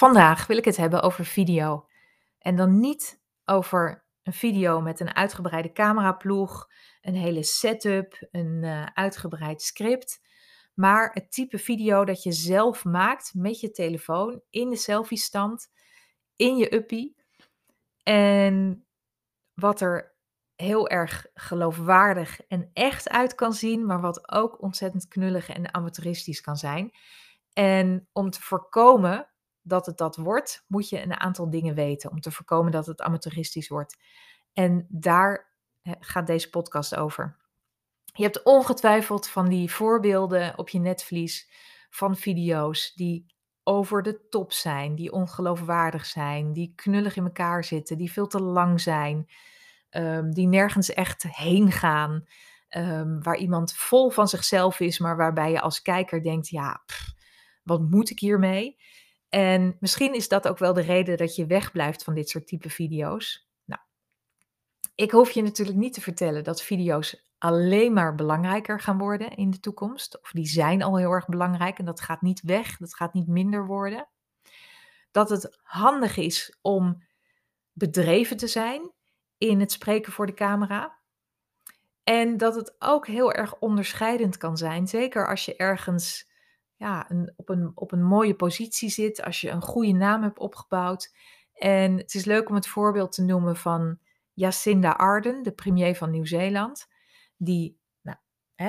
Vandaag wil ik het hebben over video. En dan niet over een video met een uitgebreide cameraploeg, een hele setup, een uh, uitgebreid script, maar het type video dat je zelf maakt met je telefoon in de selfie-stand, in je uppie. En wat er heel erg geloofwaardig en echt uit kan zien, maar wat ook ontzettend knullig en amateuristisch kan zijn. En om te voorkomen dat het dat wordt, moet je een aantal dingen weten om te voorkomen dat het amateuristisch wordt. En daar gaat deze podcast over. Je hebt ongetwijfeld van die voorbeelden op je netvlies van video's die over de top zijn, die ongeloofwaardig zijn, die knullig in elkaar zitten, die veel te lang zijn, um, die nergens echt heen gaan, um, waar iemand vol van zichzelf is, maar waarbij je als kijker denkt, ja, wat moet ik hiermee? En misschien is dat ook wel de reden dat je wegblijft van dit soort type video's. Nou, ik hoef je natuurlijk niet te vertellen dat video's alleen maar belangrijker gaan worden in de toekomst. Of die zijn al heel erg belangrijk en dat gaat niet weg, dat gaat niet minder worden. Dat het handig is om bedreven te zijn in het spreken voor de camera. En dat het ook heel erg onderscheidend kan zijn, zeker als je ergens ja, op, een, op een mooie positie zit, als je een goede naam hebt opgebouwd. En het is leuk om het voorbeeld te noemen van Jacinda Ardern, de premier van Nieuw-Zeeland. Die, nou,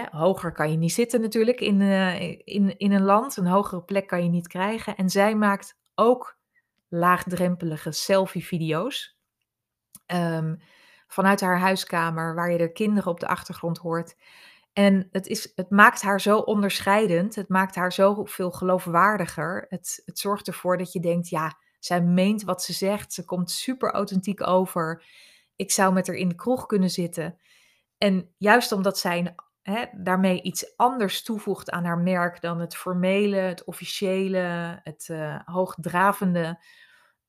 hoger kan je niet zitten natuurlijk in, uh, in, in een land, een hogere plek kan je niet krijgen. En zij maakt ook laagdrempelige selfie-video's. Um, vanuit haar huiskamer, waar je de kinderen op de achtergrond hoort. En het, is, het maakt haar zo onderscheidend. Het maakt haar zo veel geloofwaardiger. Het, het zorgt ervoor dat je denkt, ja, zij meent wat ze zegt. Ze komt super authentiek over. Ik zou met haar in de kroeg kunnen zitten. En juist omdat zij hè, daarmee iets anders toevoegt aan haar merk dan het formele, het officiële, het uh, hoogdravende,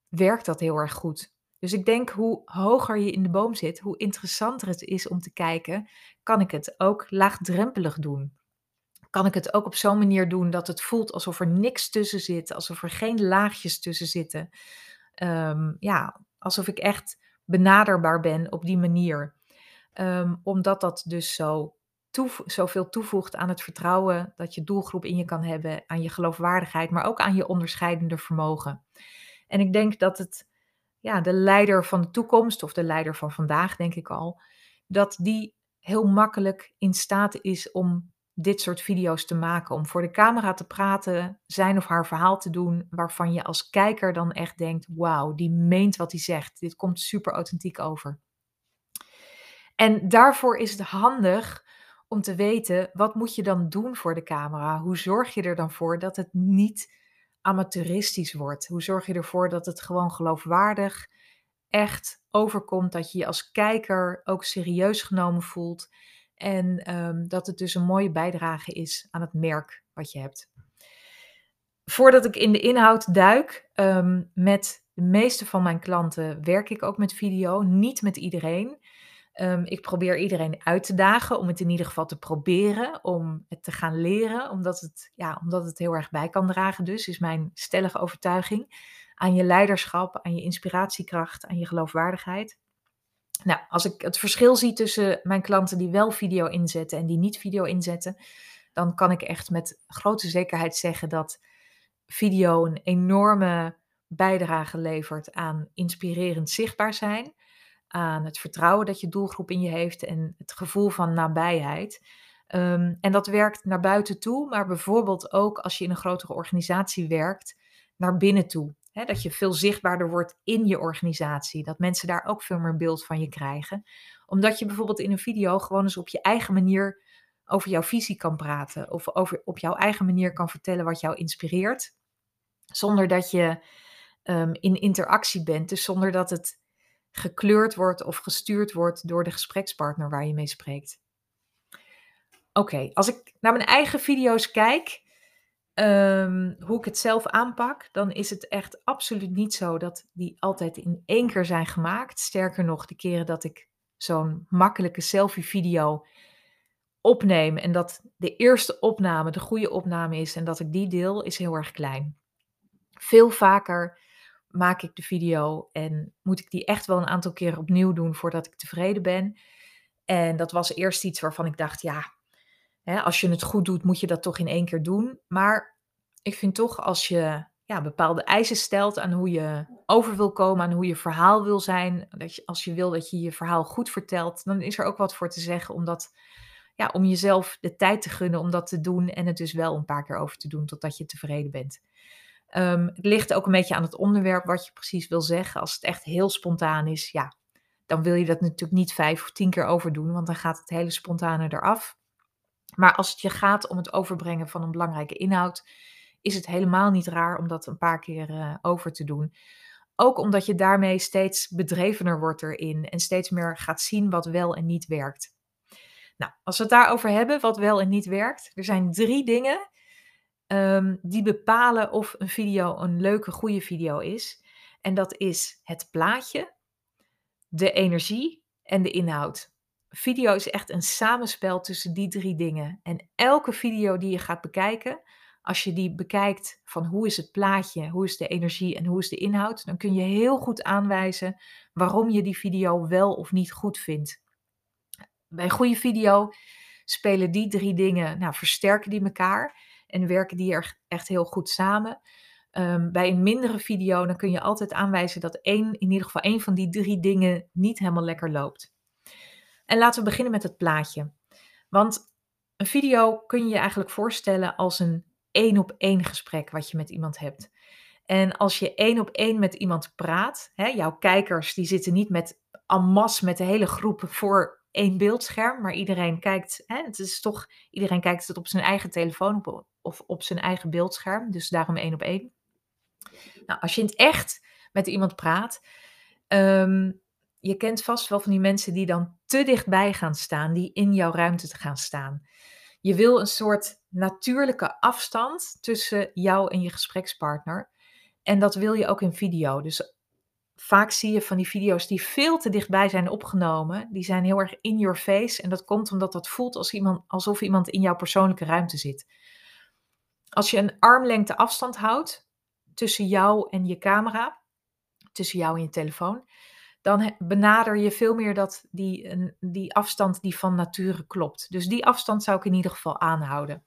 werkt dat heel erg goed. Dus ik denk hoe hoger je in de boom zit, hoe interessanter het is om te kijken, kan ik het ook laagdrempelig doen? Kan ik het ook op zo'n manier doen dat het voelt alsof er niks tussen zit, alsof er geen laagjes tussen zitten? Um, ja, alsof ik echt benaderbaar ben op die manier. Um, omdat dat dus zo zoveel toevoegt aan het vertrouwen dat je doelgroep in je kan hebben, aan je geloofwaardigheid, maar ook aan je onderscheidende vermogen. En ik denk dat het ja, de leider van de toekomst, of de leider van vandaag, denk ik al, dat die heel makkelijk in staat is om dit soort video's te maken. Om voor de camera te praten, zijn of haar verhaal te doen, waarvan je als kijker dan echt denkt: wauw, die meent wat hij zegt. Dit komt super authentiek over. En daarvoor is het handig om te weten, wat moet je dan doen voor de camera? Hoe zorg je er dan voor dat het niet amateuristisch wordt? Hoe zorg je ervoor dat het gewoon geloofwaardig, echt overkomt, dat je je als kijker ook serieus genomen voelt en um, dat het dus een mooie bijdrage is aan het merk wat je hebt. Voordat ik in de inhoud duik, um, met de meeste van mijn klanten werk ik ook met video, niet met iedereen. Um, ik probeer iedereen uit te dagen om het in ieder geval te proberen, om het te gaan leren, omdat het, ja, omdat het heel erg bij kan dragen. Dus is mijn stellige overtuiging aan je leiderschap, aan je inspiratiekracht, aan je geloofwaardigheid. Nou, als ik het verschil zie tussen mijn klanten die wel video inzetten en die niet video inzetten, dan kan ik echt met grote zekerheid zeggen dat video een enorme bijdrage levert aan inspirerend zichtbaar zijn, aan het vertrouwen dat je doelgroep in je heeft en het gevoel van nabijheid. Um, en dat werkt naar buiten toe, maar bijvoorbeeld ook als je in een grotere organisatie werkt, naar binnen toe dat je veel zichtbaarder wordt in je organisatie. Dat mensen daar ook veel meer beeld van je krijgen. Omdat je bijvoorbeeld in een video gewoon eens op je eigen manier over jouw visie kan praten. Of over, op jouw eigen manier kan vertellen wat jou inspireert. Zonder dat je um, in interactie bent. Dus zonder dat het gekleurd wordt of gestuurd wordt door de gesprekspartner waar je mee spreekt. Oké, als ik naar mijn eigen video's kijk, Um, hoe ik het zelf aanpak, dan is het echt absoluut niet zo dat die altijd in één keer zijn gemaakt. Sterker nog, de keren dat ik zo'n makkelijke selfie-video opneem en dat de eerste opname de goede opname is en dat ik die deel, is heel erg klein. Veel vaker maak ik de video en moet ik die echt wel een aantal keer opnieuw doen voordat ik tevreden ben. En dat was eerst iets waarvan ik dacht, ja, hè, als je het goed doet, moet je dat toch in één keer doen. Maar ik vind toch als je ja, bepaalde eisen stelt aan hoe je over wil komen, aan hoe je verhaal wil zijn, dat als je wil dat je je verhaal goed vertelt, dan is er ook wat voor te zeggen om, dat, ja, om jezelf de tijd te gunnen om dat te doen en het dus wel een paar keer over te doen totdat je tevreden bent. Um, het ligt ook een beetje aan het onderwerp wat je precies wil zeggen. Als het echt heel spontaan is, ja, dan wil je dat natuurlijk niet vijf of tien keer overdoen, want dan gaat het hele spontane eraf. Maar als het je gaat om het overbrengen van een belangrijke inhoud, is het helemaal niet raar om dat een paar keer uh, over te doen. Ook omdat je daarmee steeds bedrevener wordt erin en steeds meer gaat zien wat wel en niet werkt. Nou, als we het daarover hebben, wat wel en niet werkt, er zijn drie dingen um, die bepalen of een video een leuke, goede video is. En dat is het plaatje, de energie en de inhoud. Video is echt een samenspel tussen die drie dingen. En elke video die je gaat bekijken, als je die bekijkt van hoe is het plaatje, hoe is de energie en hoe is de inhoud, dan kun je heel goed aanwijzen waarom je die video wel of niet goed vindt. Bij een goede video spelen die drie dingen, nou versterken die elkaar en werken die er echt heel goed samen. Um, bij een mindere video dan kun je altijd aanwijzen dat één, in ieder geval één van die drie dingen niet helemaal lekker loopt. En laten we beginnen met het plaatje. Want een video kun je je eigenlijk voorstellen als een één op één gesprek wat je met iemand hebt. En als je één op één met iemand praat, hè, jouw kijkers die zitten niet met amas met de hele groep voor één beeldscherm, maar iedereen kijkt, hè, het is toch, iedereen kijkt het op zijn eigen telefoon of op zijn eigen beeldscherm, dus daarom één op één. Nou, als je in het echt met iemand praat, um, je kent vast wel van die mensen die dan te dichtbij gaan staan, die in jouw ruimte te gaan staan. Je wil een soort natuurlijke afstand tussen jou en je gesprekspartner. En dat wil je ook in video. Dus vaak zie je van die video's die veel te dichtbij zijn opgenomen. Die zijn heel erg in your face. En dat komt omdat dat voelt als iemand, alsof iemand in jouw persoonlijke ruimte zit. Als je een armlengte afstand houdt tussen jou en je camera, tussen jou en je telefoon, dan benader je veel meer dat die, die afstand die van nature klopt. Dus die afstand zou ik in ieder geval aanhouden.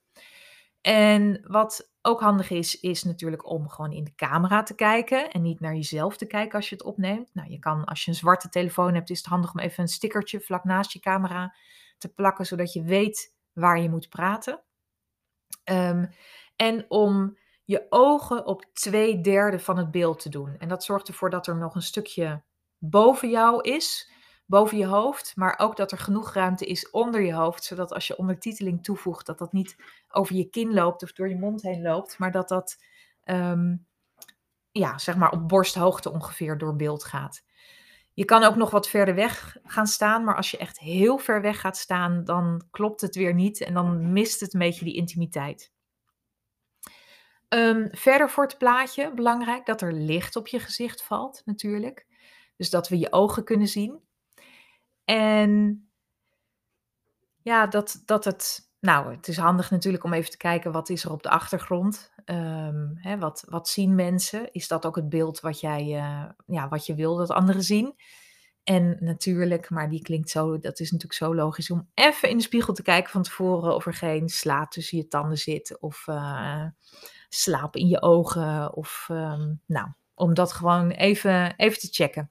En wat ook handig is, is natuurlijk om gewoon in de camera te kijken en niet naar jezelf te kijken als je het opneemt. Nou, je kan, als je een zwarte telefoon hebt, is het handig om even een stickertje vlak naast je camera te plakken, zodat je weet waar je moet praten. Um, en om je ogen op twee derde van het beeld te doen. En dat zorgt ervoor dat er nog een stukje boven jou is, boven je hoofd, maar ook dat er genoeg ruimte is onder je hoofd, zodat als je ondertiteling toevoegt, dat dat niet over je kin loopt of door je mond heen loopt, maar dat dat, um, ja, zeg maar op borsthoogte ongeveer door beeld gaat. Je kan ook nog wat verder weg gaan staan, maar als je echt heel ver weg gaat staan, dan klopt het weer niet en dan mist het een beetje die intimiteit. Um, verder voor het plaatje, belangrijk dat er licht op je gezicht valt, natuurlijk. Dus dat we je ogen kunnen zien. En ja, dat, dat het. Nou, het is handig natuurlijk om even te kijken wat is er op de achtergrond. Um, hè, wat, wat zien mensen? Is dat ook het beeld wat jij, uh, ja, wat je wil dat anderen zien? En natuurlijk, maar die klinkt zo, dat is natuurlijk zo logisch om even in de spiegel te kijken van tevoren of er geen slaat tussen je tanden zit of uh, slaap in je ogen. Of um, nou, om dat gewoon even, even te checken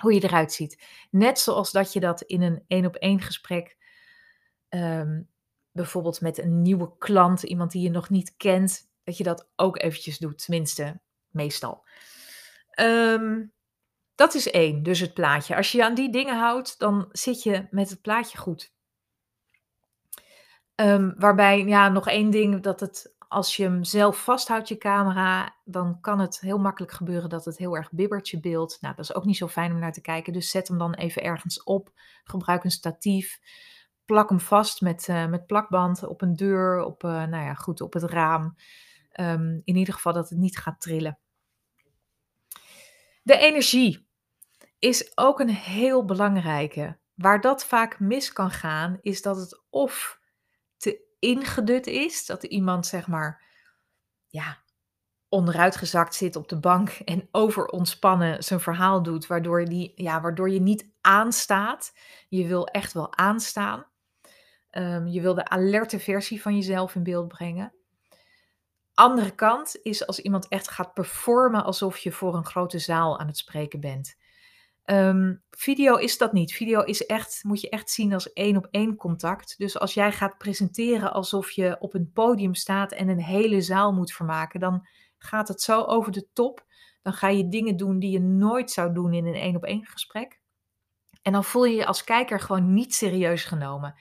hoe je eruit ziet. Net zoals dat je dat in een één op één gesprek, um, bijvoorbeeld met een nieuwe klant, iemand die je nog niet kent, dat je dat ook eventjes doet, tenminste, meestal. Um, dat is één, dus het plaatje. Als je je aan die dingen houdt, dan zit je met het plaatje goed. Um, waarbij, ja, nog één ding, dat het als je hem zelf vasthoudt, je camera, dan kan het heel makkelijk gebeuren dat het heel erg bibbert, je beeld. Nou, dat is ook niet zo fijn om naar te kijken. Dus zet hem dan even ergens op. Gebruik een statief. Plak hem vast met, uh, met plakband op een deur, op, uh, nou ja, goed, op het raam. Um, in ieder geval dat het niet gaat trillen. De energie is ook een heel belangrijke. Waar dat vaak mis kan gaan, is dat het of te ingedut is. Dat iemand zeg maar, ja, onderuitgezakt zit op de bank en overontspannen zijn verhaal doet, waardoor, die, ja, waardoor je niet aanstaat. Je wil echt wel aanstaan. Ehm, je wil de alerte versie van jezelf in beeld brengen. Andere kant is als iemand echt gaat performen alsof je voor een grote zaal aan het spreken bent. Ehm, video is dat niet. Video is echt, moet je echt zien als één op één contact. Dus als jij gaat presenteren alsof je op een podium staat en een hele zaal moet vermaken, dan gaat het zo over de top. Dan ga je dingen doen die je nooit zou doen in een één op één gesprek. En dan voel je je als kijker gewoon niet serieus genomen.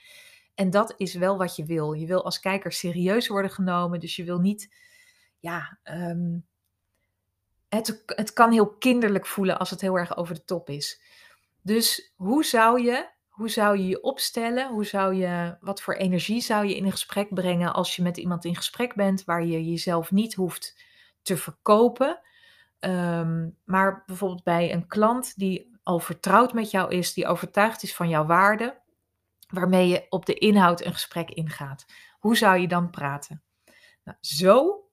En dat is wel wat je wil. Je wil als kijker serieus worden genomen. Dus je wil niet, ja, ehm, het, het kan heel kinderlijk voelen als het heel erg over de top is. Dus hoe zou je, hoe zou je je opstellen? Hoe zou je, wat voor energie zou je in een gesprek brengen als je met iemand in gesprek bent waar je jezelf niet hoeft te verkopen? Ehm, maar bijvoorbeeld bij een klant die al vertrouwd met jou is, die overtuigd is van jouw waarde, waarmee je op de inhoud een gesprek ingaat. Hoe zou je dan praten? Nou, zo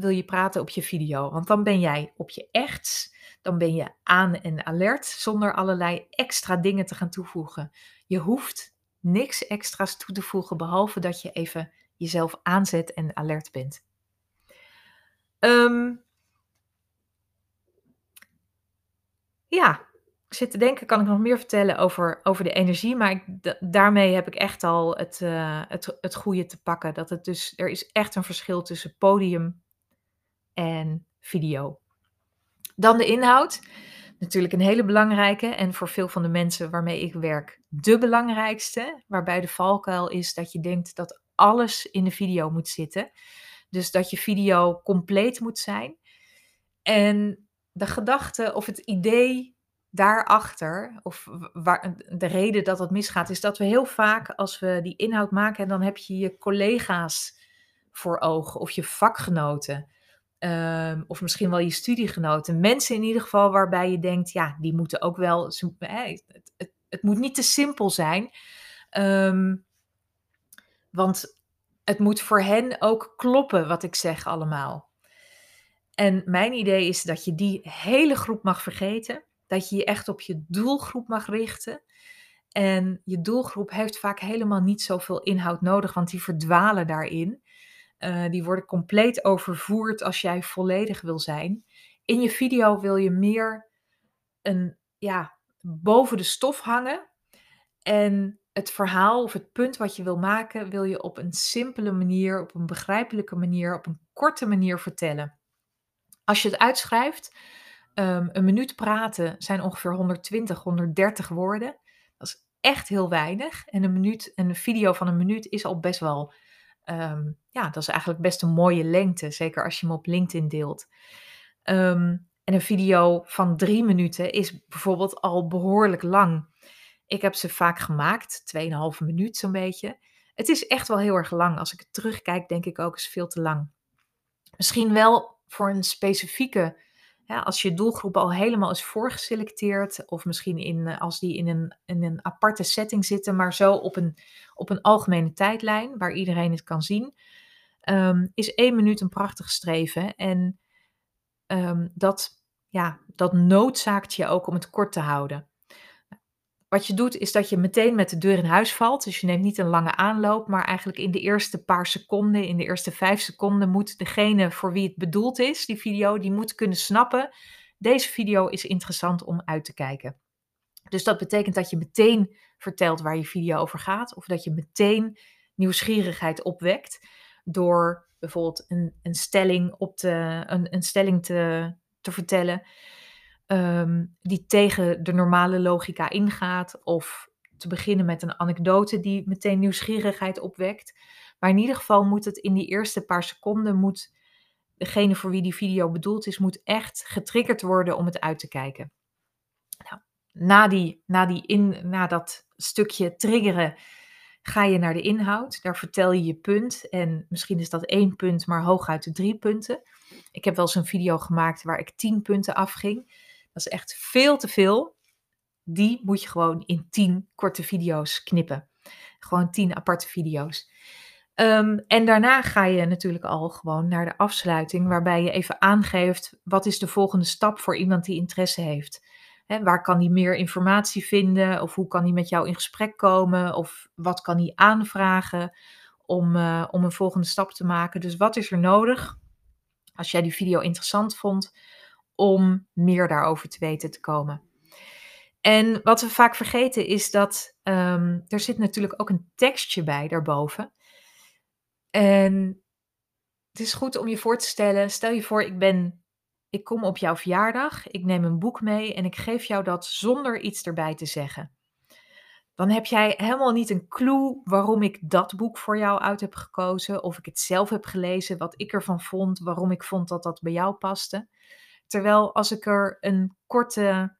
wil je praten op je video, want dan ben jij op je echts, dan ben je aan en alert zonder allerlei extra dingen te gaan toevoegen. Je hoeft niks extra's toe te voegen behalve dat je even jezelf aanzet en alert bent. Um, ja, ik zit te denken, kan ik nog meer vertellen over, over de energie, maar ik, daarmee heb ik echt al het, uh, het, het goede te pakken. Dat het dus, er is echt een verschil tussen podium en video. Dan de inhoud. Natuurlijk een hele belangrijke en voor veel van de mensen waarmee ik werk de belangrijkste. Waarbij de valkuil is dat je denkt dat alles in de video moet zitten. Dus dat je video compleet moet zijn. En de gedachte of het idee daarachter, of waar, de reden dat het misgaat, is dat we heel vaak als we die inhoud maken, dan heb je je collega's voor ogen of je vakgenoten. Um, of misschien wel je studiegenoten. Mensen in ieder geval waarbij je denkt, ja, die moeten ook wel. het, het, het, moet niet te simpel zijn. Um, want het moet voor hen ook kloppen wat ik zeg allemaal. En mijn idee is dat je die hele groep mag vergeten. Dat je je echt op je doelgroep mag richten. En je doelgroep heeft vaak helemaal niet zoveel inhoud nodig, want die verdwalen daarin. Uh, die worden compleet overvoerd als jij volledig wil zijn. In je video wil je meer een, ja, boven de stof hangen. En het verhaal of het punt wat je wil maken, wil je op een simpele manier, op een begrijpelijke manier, op een korte manier vertellen. Als je het uitschrijft, um, een minuut praten zijn ongeveer 120, 130 woorden. Dat is echt heel weinig. En een minuut, een video van een minuut is al best wel um, ja, dat is eigenlijk best een mooie lengte, zeker als je hem op LinkedIn deelt. Um, en een video van drie minuten is bijvoorbeeld al behoorlijk lang. Ik heb ze vaak gemaakt, 2,5 minuut zo'n beetje. Het is echt wel heel erg lang. Als ik het terugkijk, denk ik ook, is veel te lang. Misschien wel voor een specifieke als je doelgroep al helemaal is voorgeselecteerd, of misschien in, eh, als die in een, een aparte setting zitten, maar zo op een, op een algemene tijdlijn waar iedereen het kan zien, um, is één minuut een prachtig streven. En um, dat, ja, dat noodzaakt je ook om het kort te houden. Wat je doet is dat je meteen met de deur in huis valt. Dus je neemt niet een lange aanloop, maar eigenlijk in de eerste paar seconden, in de eerste vijf seconden, moet degene voor wie het bedoeld is, die video, die moet kunnen snappen. Deze video is interessant om uit te kijken. Dus dat betekent dat je meteen vertelt waar je video over gaat, of dat je meteen nieuwsgierigheid opwekt door bijvoorbeeld een, een stelling, op te, een, een stelling te, te vertellen. Ehm, die tegen de normale logica ingaat. Of te beginnen met een anekdote die meteen nieuwsgierigheid opwekt. Maar in ieder geval moet het in die eerste paar seconden, moet degene voor wie die video bedoeld is, moet echt getriggerd worden om het uit te kijken. Nou, na, die, na, die in, na dat stukje triggeren ga je naar de inhoud. Daar vertel je je punt. En misschien is dat één punt, maar hooguit de drie punten. Ik heb wel eens een video gemaakt waar ik tien punten afging. Is echt veel te veel. Die moet je gewoon in 10 korte video's knippen. Gewoon 10 aparte video's. Ehm, en daarna ga je natuurlijk al gewoon naar de afsluiting, waarbij je even aangeeft wat is de volgende stap voor iemand die interesse heeft. Hè, waar kan hij meer informatie vinden? Of hoe kan hij met jou in gesprek komen? Of wat kan hij aanvragen om, uh, om een volgende stap te maken? Dus wat is er nodig als jij die video interessant vond om meer daarover te weten te komen? En wat we vaak vergeten is dat um, er zit natuurlijk ook een tekstje bij daarboven. En het is goed om je voor te stellen, stel je voor ik ben, ik kom op jouw verjaardag, ik neem een boek mee en ik geef jou dat zonder iets erbij te zeggen. Dan heb jij helemaal niet een clue waarom ik dat boek voor jou uit heb gekozen, of ik het zelf heb gelezen, wat ik ervan vond, waarom ik vond dat dat bij jou paste. Terwijl als ik er een korte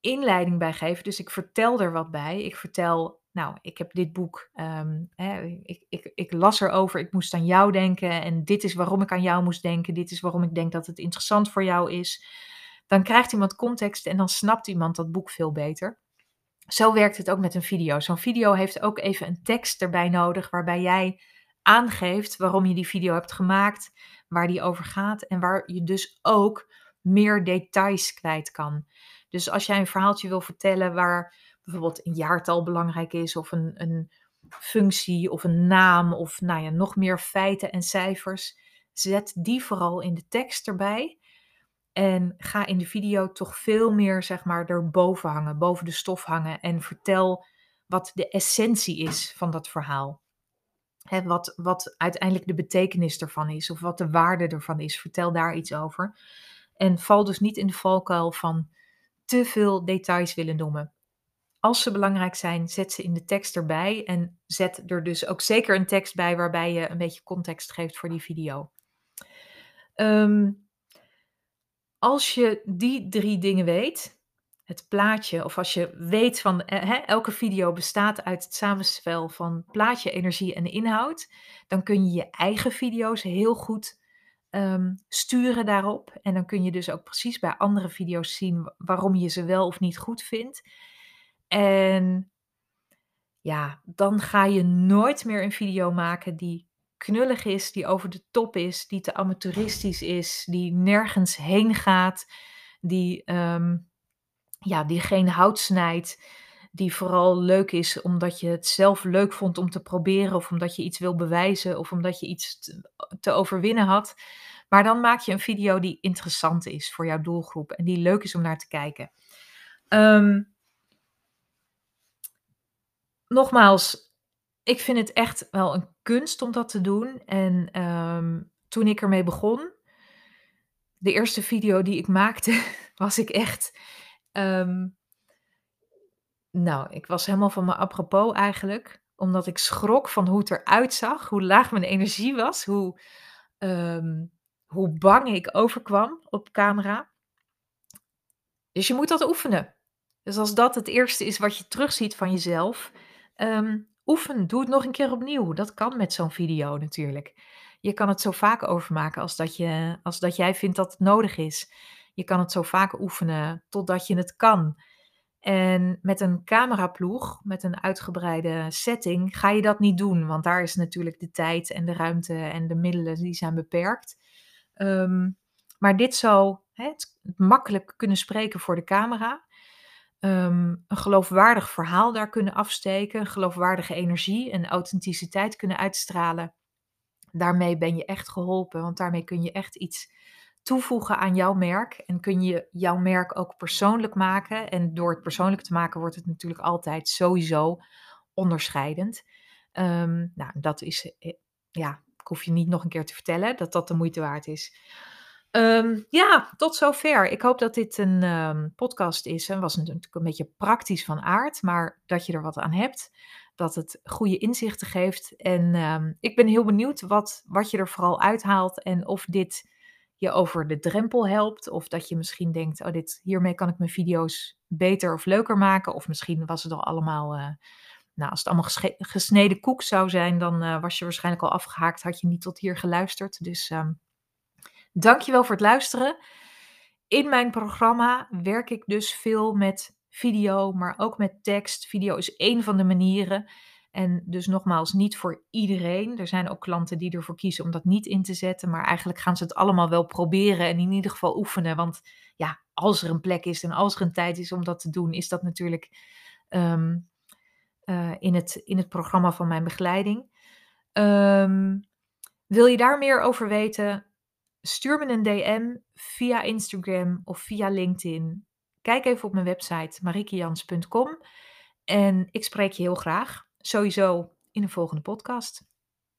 inleiding bij geef, dus ik vertel er wat bij, ik vertel nou, ik heb dit boek, um, hè, ik, ik, ik las erover, ik moest aan jou denken en dit is waarom ik aan jou moest denken, dit is waarom ik denk dat het interessant voor jou is. Dan krijgt iemand context en dan snapt iemand dat boek veel beter. Zo werkt het ook met een video. Zo'n video heeft ook even een tekst erbij nodig waarbij jij aangeeft waarom je die video hebt gemaakt, waar die over gaat en waar je dus ook meer details kwijt kan. Dus als jij een verhaaltje wil vertellen waar bijvoorbeeld een jaartal belangrijk is, of een, een functie of een naam, of nou ja, nog meer feiten en cijfers. Zet die vooral in de tekst erbij. En ga in de video toch veel meer, zeg maar, erboven hangen, boven de stof hangen. En vertel wat de essentie is van dat verhaal. He, wat, wat uiteindelijk de betekenis ervan is, of wat de waarde ervan is. Vertel daar iets over. En val dus niet in de valkuil van te veel details willen noemen. Als ze belangrijk zijn, zet ze in de tekst erbij. En zet er dus ook zeker een tekst bij waarbij je een beetje context geeft voor die video. Ehm, als je die drie dingen weet, het plaatje, of als je weet van eh, elke video bestaat uit het samenspel van plaatje, energie en inhoud, dan kun je je eigen video's heel goed um, sturen daarop. En dan kun je dus ook precies bij andere video's zien waarom je ze wel of niet goed vindt. En ja, dan ga je nooit meer een video maken die knullig is, die over de top is, die te amateuristisch is, die nergens heen gaat, die, ehm, ja, die geen hout snijdt, die vooral leuk is omdat je het zelf leuk vond om te proberen of omdat je iets wil bewijzen of omdat je iets te, overwinnen had. Maar dan maak je een video die interessant is voor jouw doelgroep en die leuk is om naar te kijken. Um, nogmaals, ik vind het echt wel een kunst om dat te doen. En ehm, toen ik ermee begon, de eerste video die ik maakte, was ik echt. Ehm, nou, ik was helemaal van mijn apropos eigenlijk. Omdat ik schrok van hoe het eruit zag, hoe laag mijn energie was, hoe, ehm, hoe bang ik overkwam op camera. Dus je moet dat oefenen. Dus als dat het eerste is wat je terugziet van jezelf, Um, oefen, doe het nog een keer opnieuw. Dat kan met zo'n video natuurlijk. Je kan het zo vaak overmaken als dat, je, als dat jij vindt dat het nodig is. Je kan het zo vaak oefenen totdat je het kan. En met een cameraploeg, met een uitgebreide setting, ga je dat niet doen. Want daar is natuurlijk de tijd en de ruimte en de middelen die zijn beperkt. Um, maar dit zou het makkelijk kunnen spreken voor de camera. Ehm, een geloofwaardig verhaal daar kunnen afsteken, geloofwaardige energie en authenticiteit kunnen uitstralen. Daarmee ben je echt geholpen, want daarmee kun je echt iets toevoegen aan jouw merk en kun je jouw merk ook persoonlijk maken. En door het persoonlijk te maken wordt het natuurlijk altijd sowieso onderscheidend. Um, nou, dat is, eh, ja, ik hoef je niet nog een keer te vertellen dat dat de moeite waard is. Um, ja, tot zover. Ik hoop dat dit een um, podcast is. En was natuurlijk een beetje praktisch van aard, maar dat je er wat aan hebt. Dat het goede inzichten geeft. En ik ben heel benieuwd wat, wat je er vooral uithaalt. En of dit je over de drempel helpt. Of dat je misschien denkt, oh, dit, hiermee kan ik mijn video's beter of leuker maken. Of misschien was het al allemaal... Uh, nou, als het allemaal gesneden koek zou zijn, dan uh, was je waarschijnlijk al afgehaakt. Had je niet tot hier geluisterd. Dus Dankjewel voor het luisteren. In mijn programma werk ik dus veel met video, maar ook met tekst. Video is één van de manieren. En dus nogmaals, niet voor iedereen. Er zijn ook klanten die ervoor kiezen om dat niet in te zetten. Maar eigenlijk gaan ze het allemaal wel proberen en in ieder geval oefenen. Want ja, als er een plek is en als er een tijd is om dat te doen, is dat natuurlijk ehm, eh, in, het, in het programma van mijn begeleiding. Ehm, wil je daar meer over weten? Stuur me een DM via Instagram of via LinkedIn. Kijk even op mijn website marikejans.com. En ik spreek je heel graag, sowieso in een volgende podcast.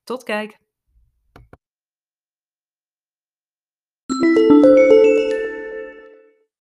Tot kijk.